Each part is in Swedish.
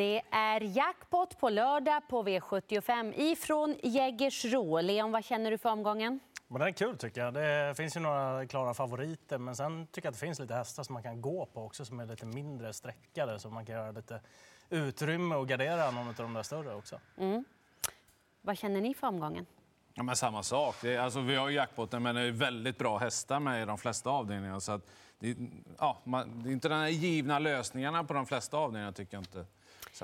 Det är jackpot på lördag på V75 ifrån Jägersro. Leon, vad känner du för omgången? Men det är kul tycker jag. Det finns ju några klara favoriter men sen tycker jag att det finns lite hästar som man kan gå på också som är lite mindre sträckade så man kan göra lite utrymme och gardera någon av de där större också. Mm. Vad känner ni för omgången? Ja, men samma sak. Det är, alltså, vi har ju jackpotten, men det är väldigt bra hästar med i de flesta avdelningarna. Så att, det, ja, man, det är inte de här givna lösningarna på de flesta avdelningarna, tycker jag inte.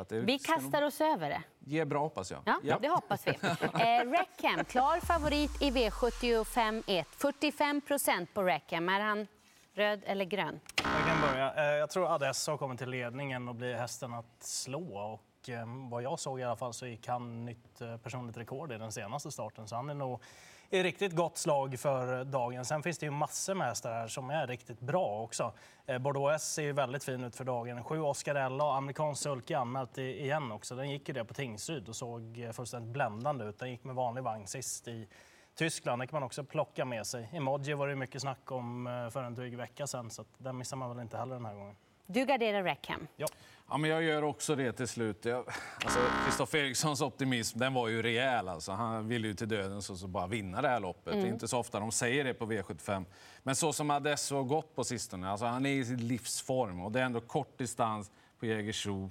Det, vi kastar oss över det. Ge bra, hoppas jag. Ja, ja. det hoppas vi. eh, Reckham, klar favorit i V75 1. 45 procent på Reckham. Är han röd eller grön? Jag kan börja. Eh, jag tror Adesso kommer till ledningen och blir hästen att slå. Och Eh, vad jag såg i alla fall så gick han nytt eh, personligt rekord i den senaste starten. Så han är nog i riktigt gott slag för dagen. Sen finns det ju massor med hästar här som är riktigt bra också. Eh, Bordeaux S ser väldigt fin ut för dagen. Sju Oscar och amerikansk sulky anmält igen också. Den gick ju det på Tingsryd och såg fullständigt bländande ut. Den gick med vanlig vagn sist i Tyskland. Det kan man också plocka med sig. Emoji var det mycket snack om för en dryg vecka sedan så den missar man väl inte heller den här gången. Du garderar Rackham. Ja. Ja, men jag gör också det till slut. Kristoffer alltså, Erikssons optimism den var ju rejäl. Alltså. Han ville ju till döden så, så bara vinna det här loppet. Mm. Det är mm. inte så ofta de säger det på V75. Men så som Adesso har gått på sistone, alltså, han är i sin livsform och det är ändå kort distans på Jägersro.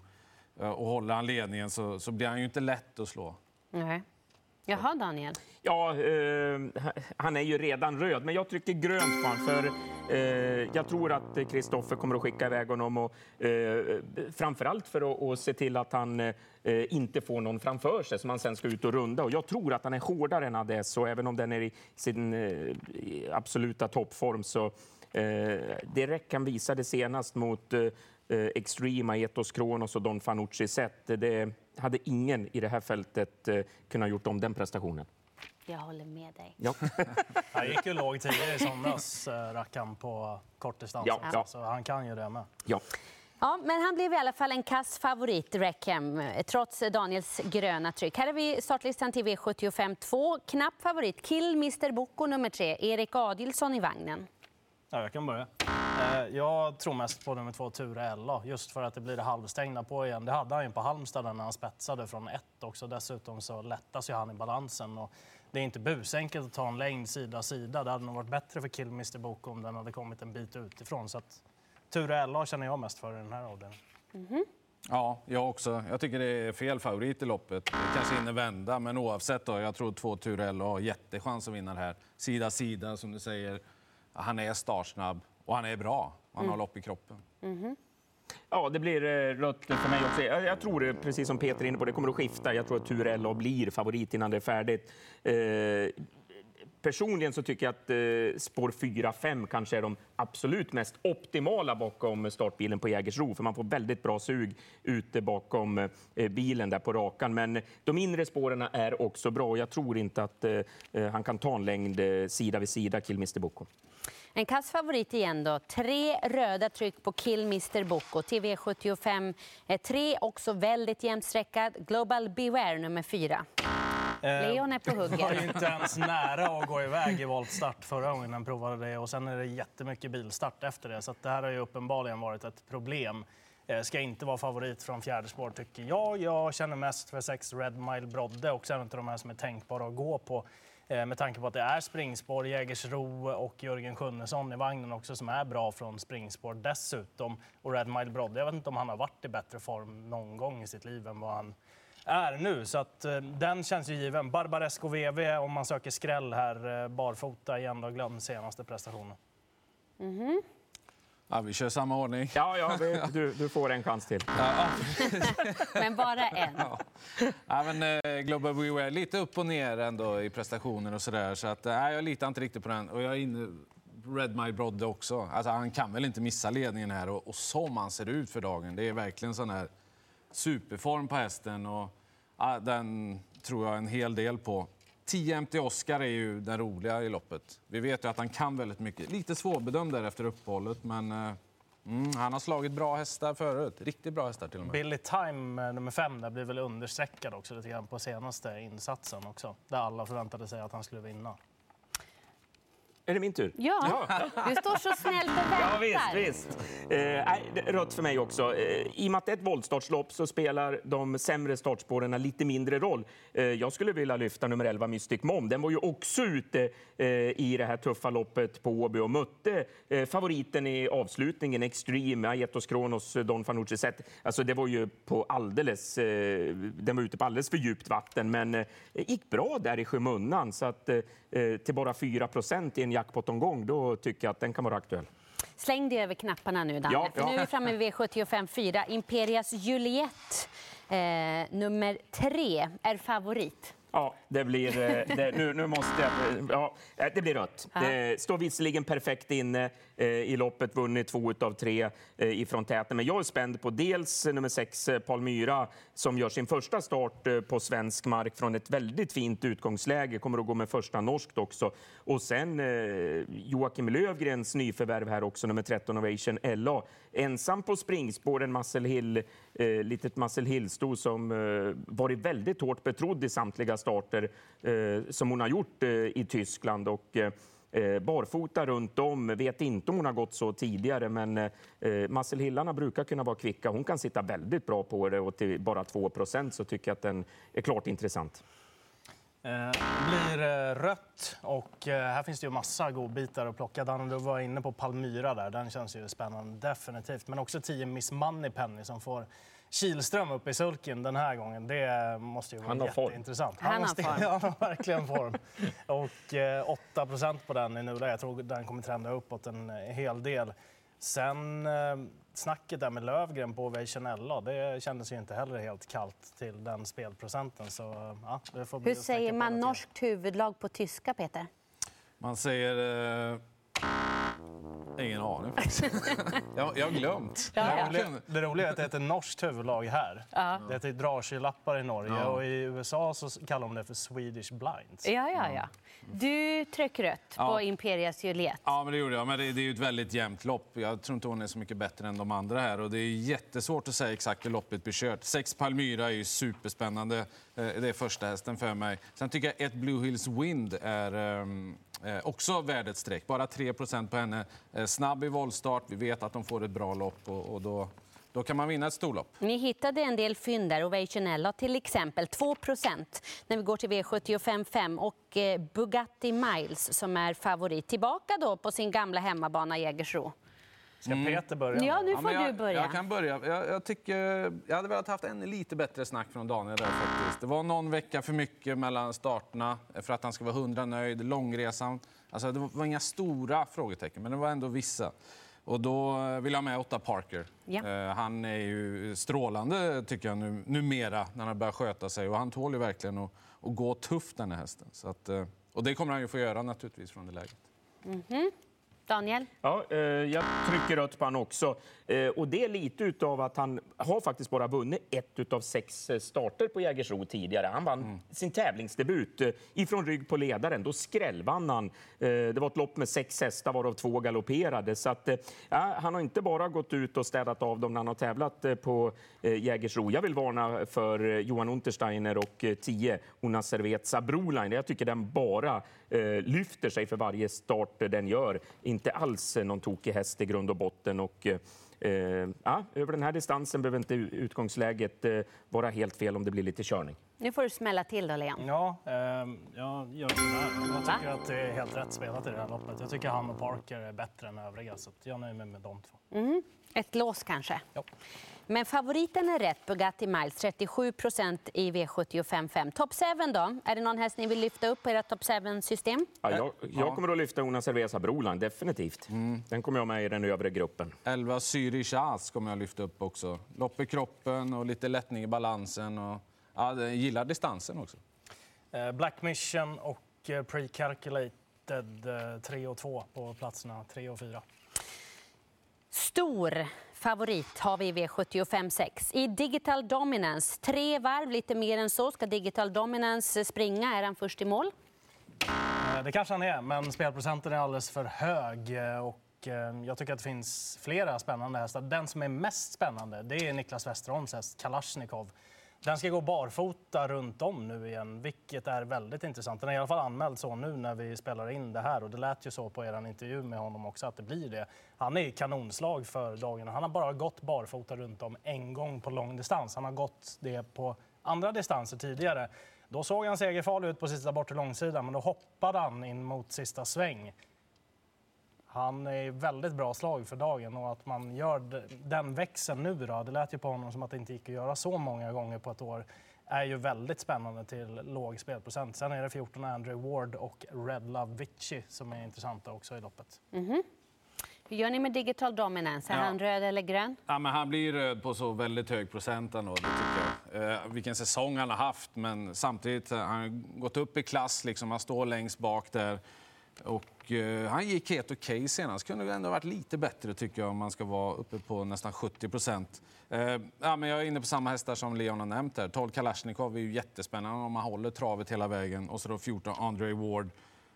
Eh, och håller han ledningen så, så blir han ju inte lätt att slå. Mm. Jaha, Daniel. Ja, eh, han är ju redan röd, men jag trycker grönt på honom. För eh, jag tror att Kristoffer kommer att skicka iväg honom. Och, eh, framförallt för att, och se till att han eh, inte får någon framför sig som han sen ska ut och runda. Och jag tror att han är hårdare än Ades, och även om den är i sin eh, absoluta toppform så eh, det räcker han visade senast mot eh, eh, Extrema, Etos Kronos och Don Fanucci sett. Det hade ingen i det här fältet eh, kunnat gjort om den prestationen. Jag håller med dig. Ja. han gick ju lågt tidigare i somras, eh, Rackham, på kortdistans. Ja, ja. Så han kan ju det med. Ja. Ja, men han blev i alla fall en kass favorit, Reckham, trots Daniels gröna tryck. Här har vi startlistan till V75 2. Knapp favorit, Kill Mr Boko nummer tre, Erik Adilsson i vagnen. Ja, jag kan börja. Eh, jag tror mest på nummer två, Ture Ella, just för att det blir det halvstängda på igen. Det hade han ju på Halmstad när han spetsade från ett också. Dessutom så lättas ju han i balansen. Och det är inte busenkelt att ta en längd sida sida. Det hade nog varit bättre för Kill Mr Boko om den hade kommit en bit utifrån. Så att Ture Ella känner jag mest för i den här avdelningen. Mm -hmm. Ja, jag också. Jag tycker det är fel favorit i loppet. Det kanske hinner vända, men oavsett då, jag tror två Ture LA har jättechans att vinna det här. Sida sida, som du säger. Han är startsnabb och han är bra. Han mm. har lopp i kroppen. Mm. Ja, det blir eh, rött för mig också. Jag tror, eh, precis som Peter är inne på, det kommer att skifta. Jag tror att Turella blir favorit innan det är färdigt. Personligen så tycker jag att eh, spår 4-5 kanske är de absolut mest optimala bakom startbilen på Jägersro, för man får väldigt bra sug ute bakom eh, bilen där på rakan. Men de inre spåren är också bra jag tror inte att eh, eh, han kan ta en längd eh, sida vid sida, Kilmister Boko. En kass favorit igen då. Tre röda tryck på Kill Mr Boko. TV75 eh, tre också väldigt jämnt streckad. Global Beware nummer fyra. Eh, Leon är på hugget. var ju inte ens nära att gå iväg i voltstart förra gången han provade det. Och sen är det jättemycket bilstart efter det. Så det här har ju uppenbarligen varit ett problem. Eh, ska inte vara favorit från fjärde spår tycker jag. Jag känner mest för sex Red Mile Brodde, också en av de här som är tänkbara att gå på. Eh, med tanke på att det är springspår, Jägersro och Jörgen Sjunnesson i vagnen också som är bra från springspår dessutom. Och Red Mile Brodde, jag vet inte om han har varit i bättre form någon gång i sitt liv än vad han är nu. Så att, eh, den känns ju given. Barbaresco VV om man söker skräll här, eh, barfota igen då, glöm senaste prestationen. Mm -hmm. Ja, vi kör samma ordning. Ja, ja vi, du, du får en chans till. Ja, men bara en. Ja. Ja, men, eh, Global We är lite upp och ner ändå i prestationer och sådär. Så att, eh, jag litar inte riktigt på den. Och jag är inne Red My Brodde också. Alltså, han kan väl inte missa ledningen här. Och, och som han ser ut för dagen. Det är verkligen sån här superform på hästen. Och, ja, den tror jag en hel del på. 10 MT Oscar är ju den roliga i loppet. Vi vet ju att han kan väldigt mycket. Lite svårbedömd där efter uppehållet, men eh, mm, han har slagit bra hästar förut. Riktigt bra hästar till och med. Billy Time, eh, nummer fem, där blir väl understreckad också lite grann på senaste insatsen också. Där alla förväntade sig att han skulle vinna. Är det min tur? Ja, du står så snällt och väntar. Ja, visst, visst. Eh, rött för mig också. Eh, I och med att det är ett voltstartslopp så spelar de sämre startspåren lite mindre roll. Eh, jag skulle vilja lyfta nummer 11, Mystic Mom. Den var ju också ute eh, i det här tuffa loppet på Åby och mötte eh, favoriten i avslutningen, Extreme, Aetos Kronos, Don Fanucci Zet. Alltså det var ju på alldeles, eh, den var ute på alldeles för djupt vatten, men eh, gick bra där i skymundan. Så att till bara 4 procent i en jackpot-omgång, då tycker jag att den kan vara aktuell. Släng dig över knapparna nu, Danne. Ja, ja. nu är vi framme vid V75 4. Imperias Juliet, eh, nummer tre, är favorit. Ja, det blir... eh, Det, nu, nu måste jag... Ja, eh, det blir rött. Det står visserligen perfekt inne eh, i loppet, vunnit två av tre eh, ifrån täten. Men jag är spänd på dels nummer sex, eh, Palmyra, som gör sin första start eh, på svensk mark från ett väldigt fint utgångsläge. Kommer att gå med första norskt också. Och sen eh, Joakim Lövgrens nyförvärv här också, nummer 13 Ovation LA. Ensam på springspåren, Muscle Hill, eh, litet Muscle Hill-sto som eh, varit väldigt hårt betrodd i samtliga starter eh, som hon har gjort eh, i Tyskland. Och, eh, eh barfota runt om. Vet inte om hon har gått så tidigare, men eh, eh, Muscle Hillarna brukar kunna vara kvicka. Hon kan sitta väldigt bra på det och till bara 2% så tycker jag att den är klart intressant. Eh, Det blir eh, rött och eh, här finns det ju massa godbitar att plocka. Danne, du var inne på Palmyra där. Den känns ju spännande, definitivt. Men också 10 Miss Moneypenny som får Kihlström upp i sulken den här gången. Det måste ju vara Han har form. jätteintressant. Han har form. Han har verkligen form. Och eh, 8% på den i nuläget. Jag tror den kommer trenda uppåt en eh, hel del. Sen eh, snacket där med Lövgren på Ovation LA, det kändes ju inte heller helt kallt till den spelprocenten. Så, eh, ja, det får bli Hur säger man norskt huvudlag på tyska, Peter? Man säger... Eh... Ingen aning faktiskt. jag, jag har glömt. Ja, ja. Jag Det, roliga är att det är ett norskt huvudlag här. Det heter Drarskylappar i Norge Ja. och i USA så kallar de det för Swedish Blinds. Ja, ja, ja. Du trycker rött Ja. på Imperias Juliet. Ja, men det gjorde jag. Men det, det är ju ett väldigt jämnt lopp. Jag tror inte hon är så mycket bättre än de andra här. Och det är jättesvårt att säga exakt hur loppet blir kört. Sex Palmyra är ju superspännande. Eh, Det är första hästen för mig. Sen tycker jag ett Blue Hills Wind är ehm, eh, också värd ett streck. Bara 3% på henne. Eh, snabb i voltstart. Vi vet att de får ett bra lopp och, och då, då kan man vinna ett storlopp. Ni hittade en del fynd där, Ovation LA till exempel, 2% när vi går till V75 och eh, Bugatti Miles som är favorit. Tillbaka då på sin gamla hemmabana Jägersro. Ska Peter börja? Ja, nu får jag, du börja. Jag kan börja. Jag, jag, tycker, jag hade velat haft en lite bättre snack från Daniel där faktiskt. Det var någon vecka för mycket mellan starterna för att han ska vara hundra nöjd. Långresan. Alltså, det var inga stora frågetecken, men det var ändå vissa. Och då vill jag ha med Otta Parker. Ja. Eh, han är ju strålande tycker jag nu, numera när han börjar sköta sig. Och han tål ju verkligen att, att gå tufft den här hästen. Så att, eh, och det kommer han ju få göra naturligtvis från det läget. Daniel? Ja, eh, jag trycker rött på han också. Eh, och det är lite utav att han har faktiskt bara vunnit ett utav sex eh, starter på Jägersro tidigare. Han vann sin tävlingsdebut eh, ifrån rygg på ledaren. Då skrällvann han. Eh, det var ett lopp med sex hästar varav två galopperade. Så att, eh, ja, han har inte bara gått ut och städat av dem när han har tävlat på eh, Jägersro. Jag vill varna för Johan Untersteiner och eh, 10 Una Cerveza Broline. Jag tycker den bara Eh, lyfter sig för varje start den gör. Inte alls någon tokig häst i grund och botten. Och, eh, eh ja, över den här distansen behöver inte utgångsläget eh, vara helt fel om det blir lite körning. Nu får du smälla till då, Leon. Ja, ehm, jag gör sådär. Jag tycker att det är helt rätt spelat i det här loppet. Jag tycker han och Parker är bättre än övriga, så jag nöjer mig med de två. Ett lås kanske. Ja. Men favoriten är rätt, Bugatti Miles, 37% i V75 5. Top 7 då? Är det någon häst ni vill lyfta upp på ert Top 7-system? Ja, jag, jag kommer att lyfta Una Cerveza Broline, definitivt. Den kommer jag med i den övre gruppen. 11 Zürich As kommer jag lyfta upp också. Lopp i kroppen och lite lättning i balansen. Och, ja, jag gillar distansen också. Eh, Black Mission och eh, Precalculated 3 och 2 på platserna 3 och 4. Stor favorit har vi i V75 6. I Digital Dominance, tre varv, lite mer än så. Ska Digital Dominance springa? Är han först i mål? Eh, Det kanske han är, men spelprocenten är alldeles för hög. eh, Och eh, jag tycker att det finns flera spännande hästar. Den som är mest spännande det är Niklas Westerholms häst Kalashnikov. Den ska gå barfota runt om nu igen, vilket är väldigt intressant. Den är i alla fall anmäld så nu när vi spelar in det här och det lät ju så på er intervju med honom också att det blir det. Han är kanonslag för dagen. Han har bara gått barfota runt om en gång på lång distans. Han har gått det på andra distanser tidigare. Då såg han segerfarlig ut på sista bortre långsidan, men då hoppade han in mot sista sväng. Han är i väldigt bra slag för dagen och att man gör den växeln nu då, det lät ju på honom som att det inte gick att göra så många gånger på ett år, är ju väldigt spännande till låg spelprocent. Sen är det 14 Andrew Ward och Red Love Vici som är intressanta också i loppet. Mm. Hur gör ni med digital dominance? Är Ja. han röd eller grön? Ja, men han blir röd på så väldigt hög procent ändå, det tycker jag. Eh, vilken säsong han har haft, men samtidigt har han gått upp i klass. Liksom, han står längst bak där. Och, eh, han gick helt okej senast. Kunde ändå varit lite bättre tycker jag om man ska vara uppe på nästan 70 procent. Eh, ja, men jag är inne på samma hästar som Leon har nämnt här. 12 Kalashnikov är ju jättespännande om man håller travet hela vägen. Och så då 14 Andre Ward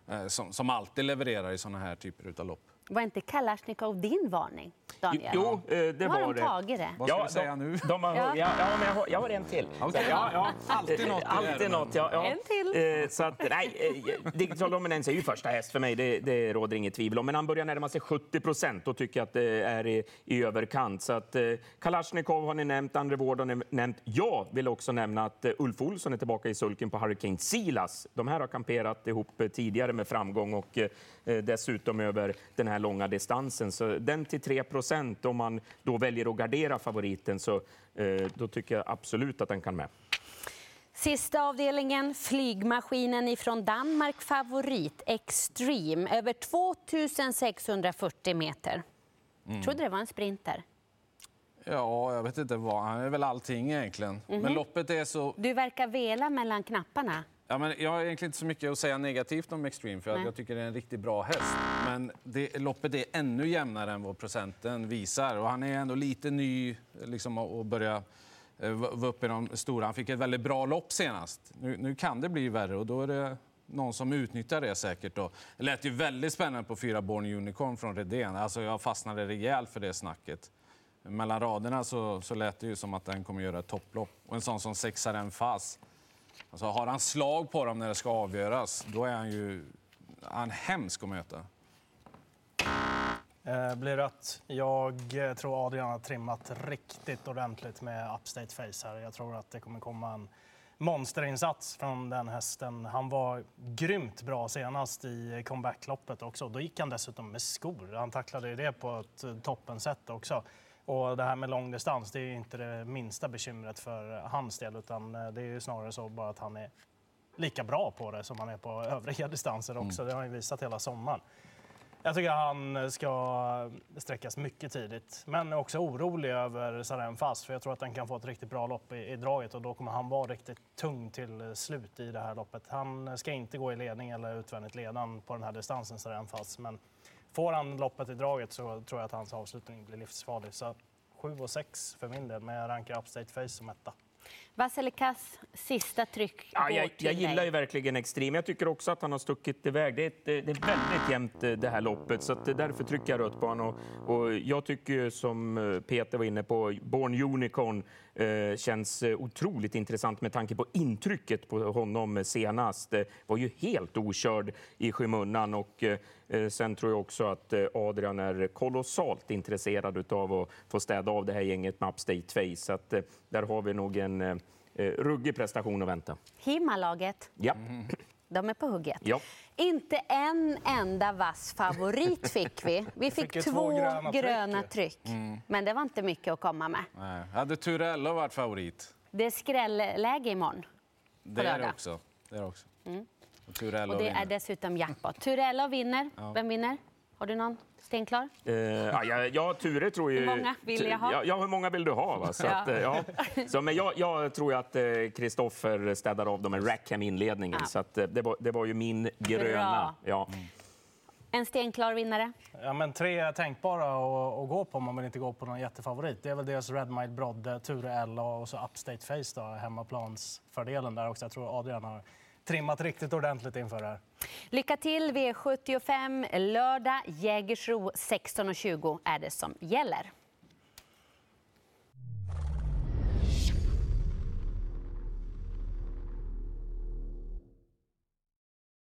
eh, som, som alltid levererar i såna här typer av lopp. Var inte Kalashnikov din varning, Daniel? Jo, eh, det var de det. tagit det. Vad ska Ja, säga nu? De har, Ja. ja. Jag, har, jag har en till. Så, ja, ja. Alltid något Alltid något, ja, ja. En till. Eh, så att, nej, eh, Digital Dominance är ju första häst för mig, det, det råder inget tvivel om. Men han börjar närma sig 70 procent, då tycker att det är i, i överkant. Så att, Kalashnikov har ni nämnt, Andre Ward har ni nämnt. Jag vill också nämna att Ulf Olsson är tillbaka i sulken på Hurricane Silas. De här har kamperat ihop tidigare med framgång och dessutom över den här långa distansen. Så den till 3 procent, om man då väljer att gardera favoriten, så eh, då tycker jag absolut att den kan med. Sista avdelningen, flygmaskinen ifrån Danmark, favorit Extreme, över 2640 meter. Mm. trodde det var en sprinter. Ja, jag vet inte vad. Han är väl allting egentligen. Mhm. Men loppet är så... Du verkar vela mellan knapparna. Ja, men jag har egentligen inte så mycket att säga negativt om Extreme för att Nej. jag tycker det är en riktigt bra häst. Men det, loppet är ännu jämnare än vad procenten visar. Och han är ändå lite ny liksom, att börja eh, vara uppe i de stora. Han fick ett väldigt bra lopp senast. Nu, nu kan det bli värre och då är det någon som utnyttjar det säkert. Då. Det lät ju väldigt spännande på fyra Born Unicorn från Redén. Alltså jag fastnade rejält för det snacket. Mellan raderna så, så lät det ju som att den kommer göra ett topplopp. Och en sån som sexaren Fas. Alltså, har han slag på dem när det ska avgöras, då är han ju han hemsk att möta. Eh, blir rött. Jag eh, tror Adrian har trimmat riktigt ordentligt med Upstate Face här. Jag tror att det kommer komma en monsterinsats från den hästen. Han var grymt bra senast i comebackloppet också. Då gick han dessutom med skor. Han tacklade det på ett eh, toppensätt också. Och det här med lång distans, det är inte det minsta bekymret för hans del, utan eh, det är ju snarare så bara att han är lika bra på det som han är på övriga distanser också. Det har han ju visat hela sommaren. Jag tycker han ska sträckas mycket tidigt, men är också orolig över Saren Fast för jag tror att den kan få ett riktigt bra lopp i, i draget och då kommer han vara riktigt tung till slut i det här loppet. Han ska inte gå i ledning eller utvändigt ledan på den här distansen, Saren Fast, men får han loppet i draget så tror jag att hans avslutning blir livsfarlig. Så 7 och 6 för min del, men jag rankar Upstate Face som etta. Vasilikas sista tryck Ja, jag, jag gillar dig. ju verkligen Extreme. Jag tycker också att han har stuckit iväg. Det är, ett, det är väldigt jämnt eh, det här loppet, så det- därför trycker jag rött på honom. Och, och jag tycker ju, som eh, Peter var inne på, Born Unicorn eh, känns eh, otroligt intressant med tanke på intrycket på honom senast. Eh, var ju helt okörd i skymundan och eh, sen tror jag också att Adrian är kolossalt intresserad av att få städa av det här gänget med Upstate Face. Så att, eh, där har vi nog en ruggig prestation att vänta. Himalaget, Ja. de är på hugget. Ja. Inte en enda vass favorit fick vi. Vi fick, fick två, två gröna gröna, tryck tryck. Men det var inte mycket att komma med. Nej. Hade Turello varit favorit? Det är skrälläge imorgon. Det är det också. Det är det också. Och Mm. Och det vinner. är dessutom jackpot. Turello vinner. Vem vinner? Har du någon stenklar? Eh, ja, ja, Ture tror ju... Hur många vill jag ha? Ja, ja, hur många vill du ha? Va? Så Ja. Att, eh, ja. Så, men jag, jag tror ju att Kristoffer städar av dem med Rackham-inledningen. Ja. Så att, eh, det, var, det var ju min gröna. Ja. En stenklar vinnare? Ja, men tre är tänkbara att, att gå på om man vill inte gå på någon jättefavorit. Det är väl dels Red Mile Brodde, Ture Ella och så Upstate Face, då, hemmaplansfördelen där också. Jag tror Adrian har trimmat riktigt ordentligt inför det här. Lycka till! V75 lördag. Jägersro 16.20 är det som gäller.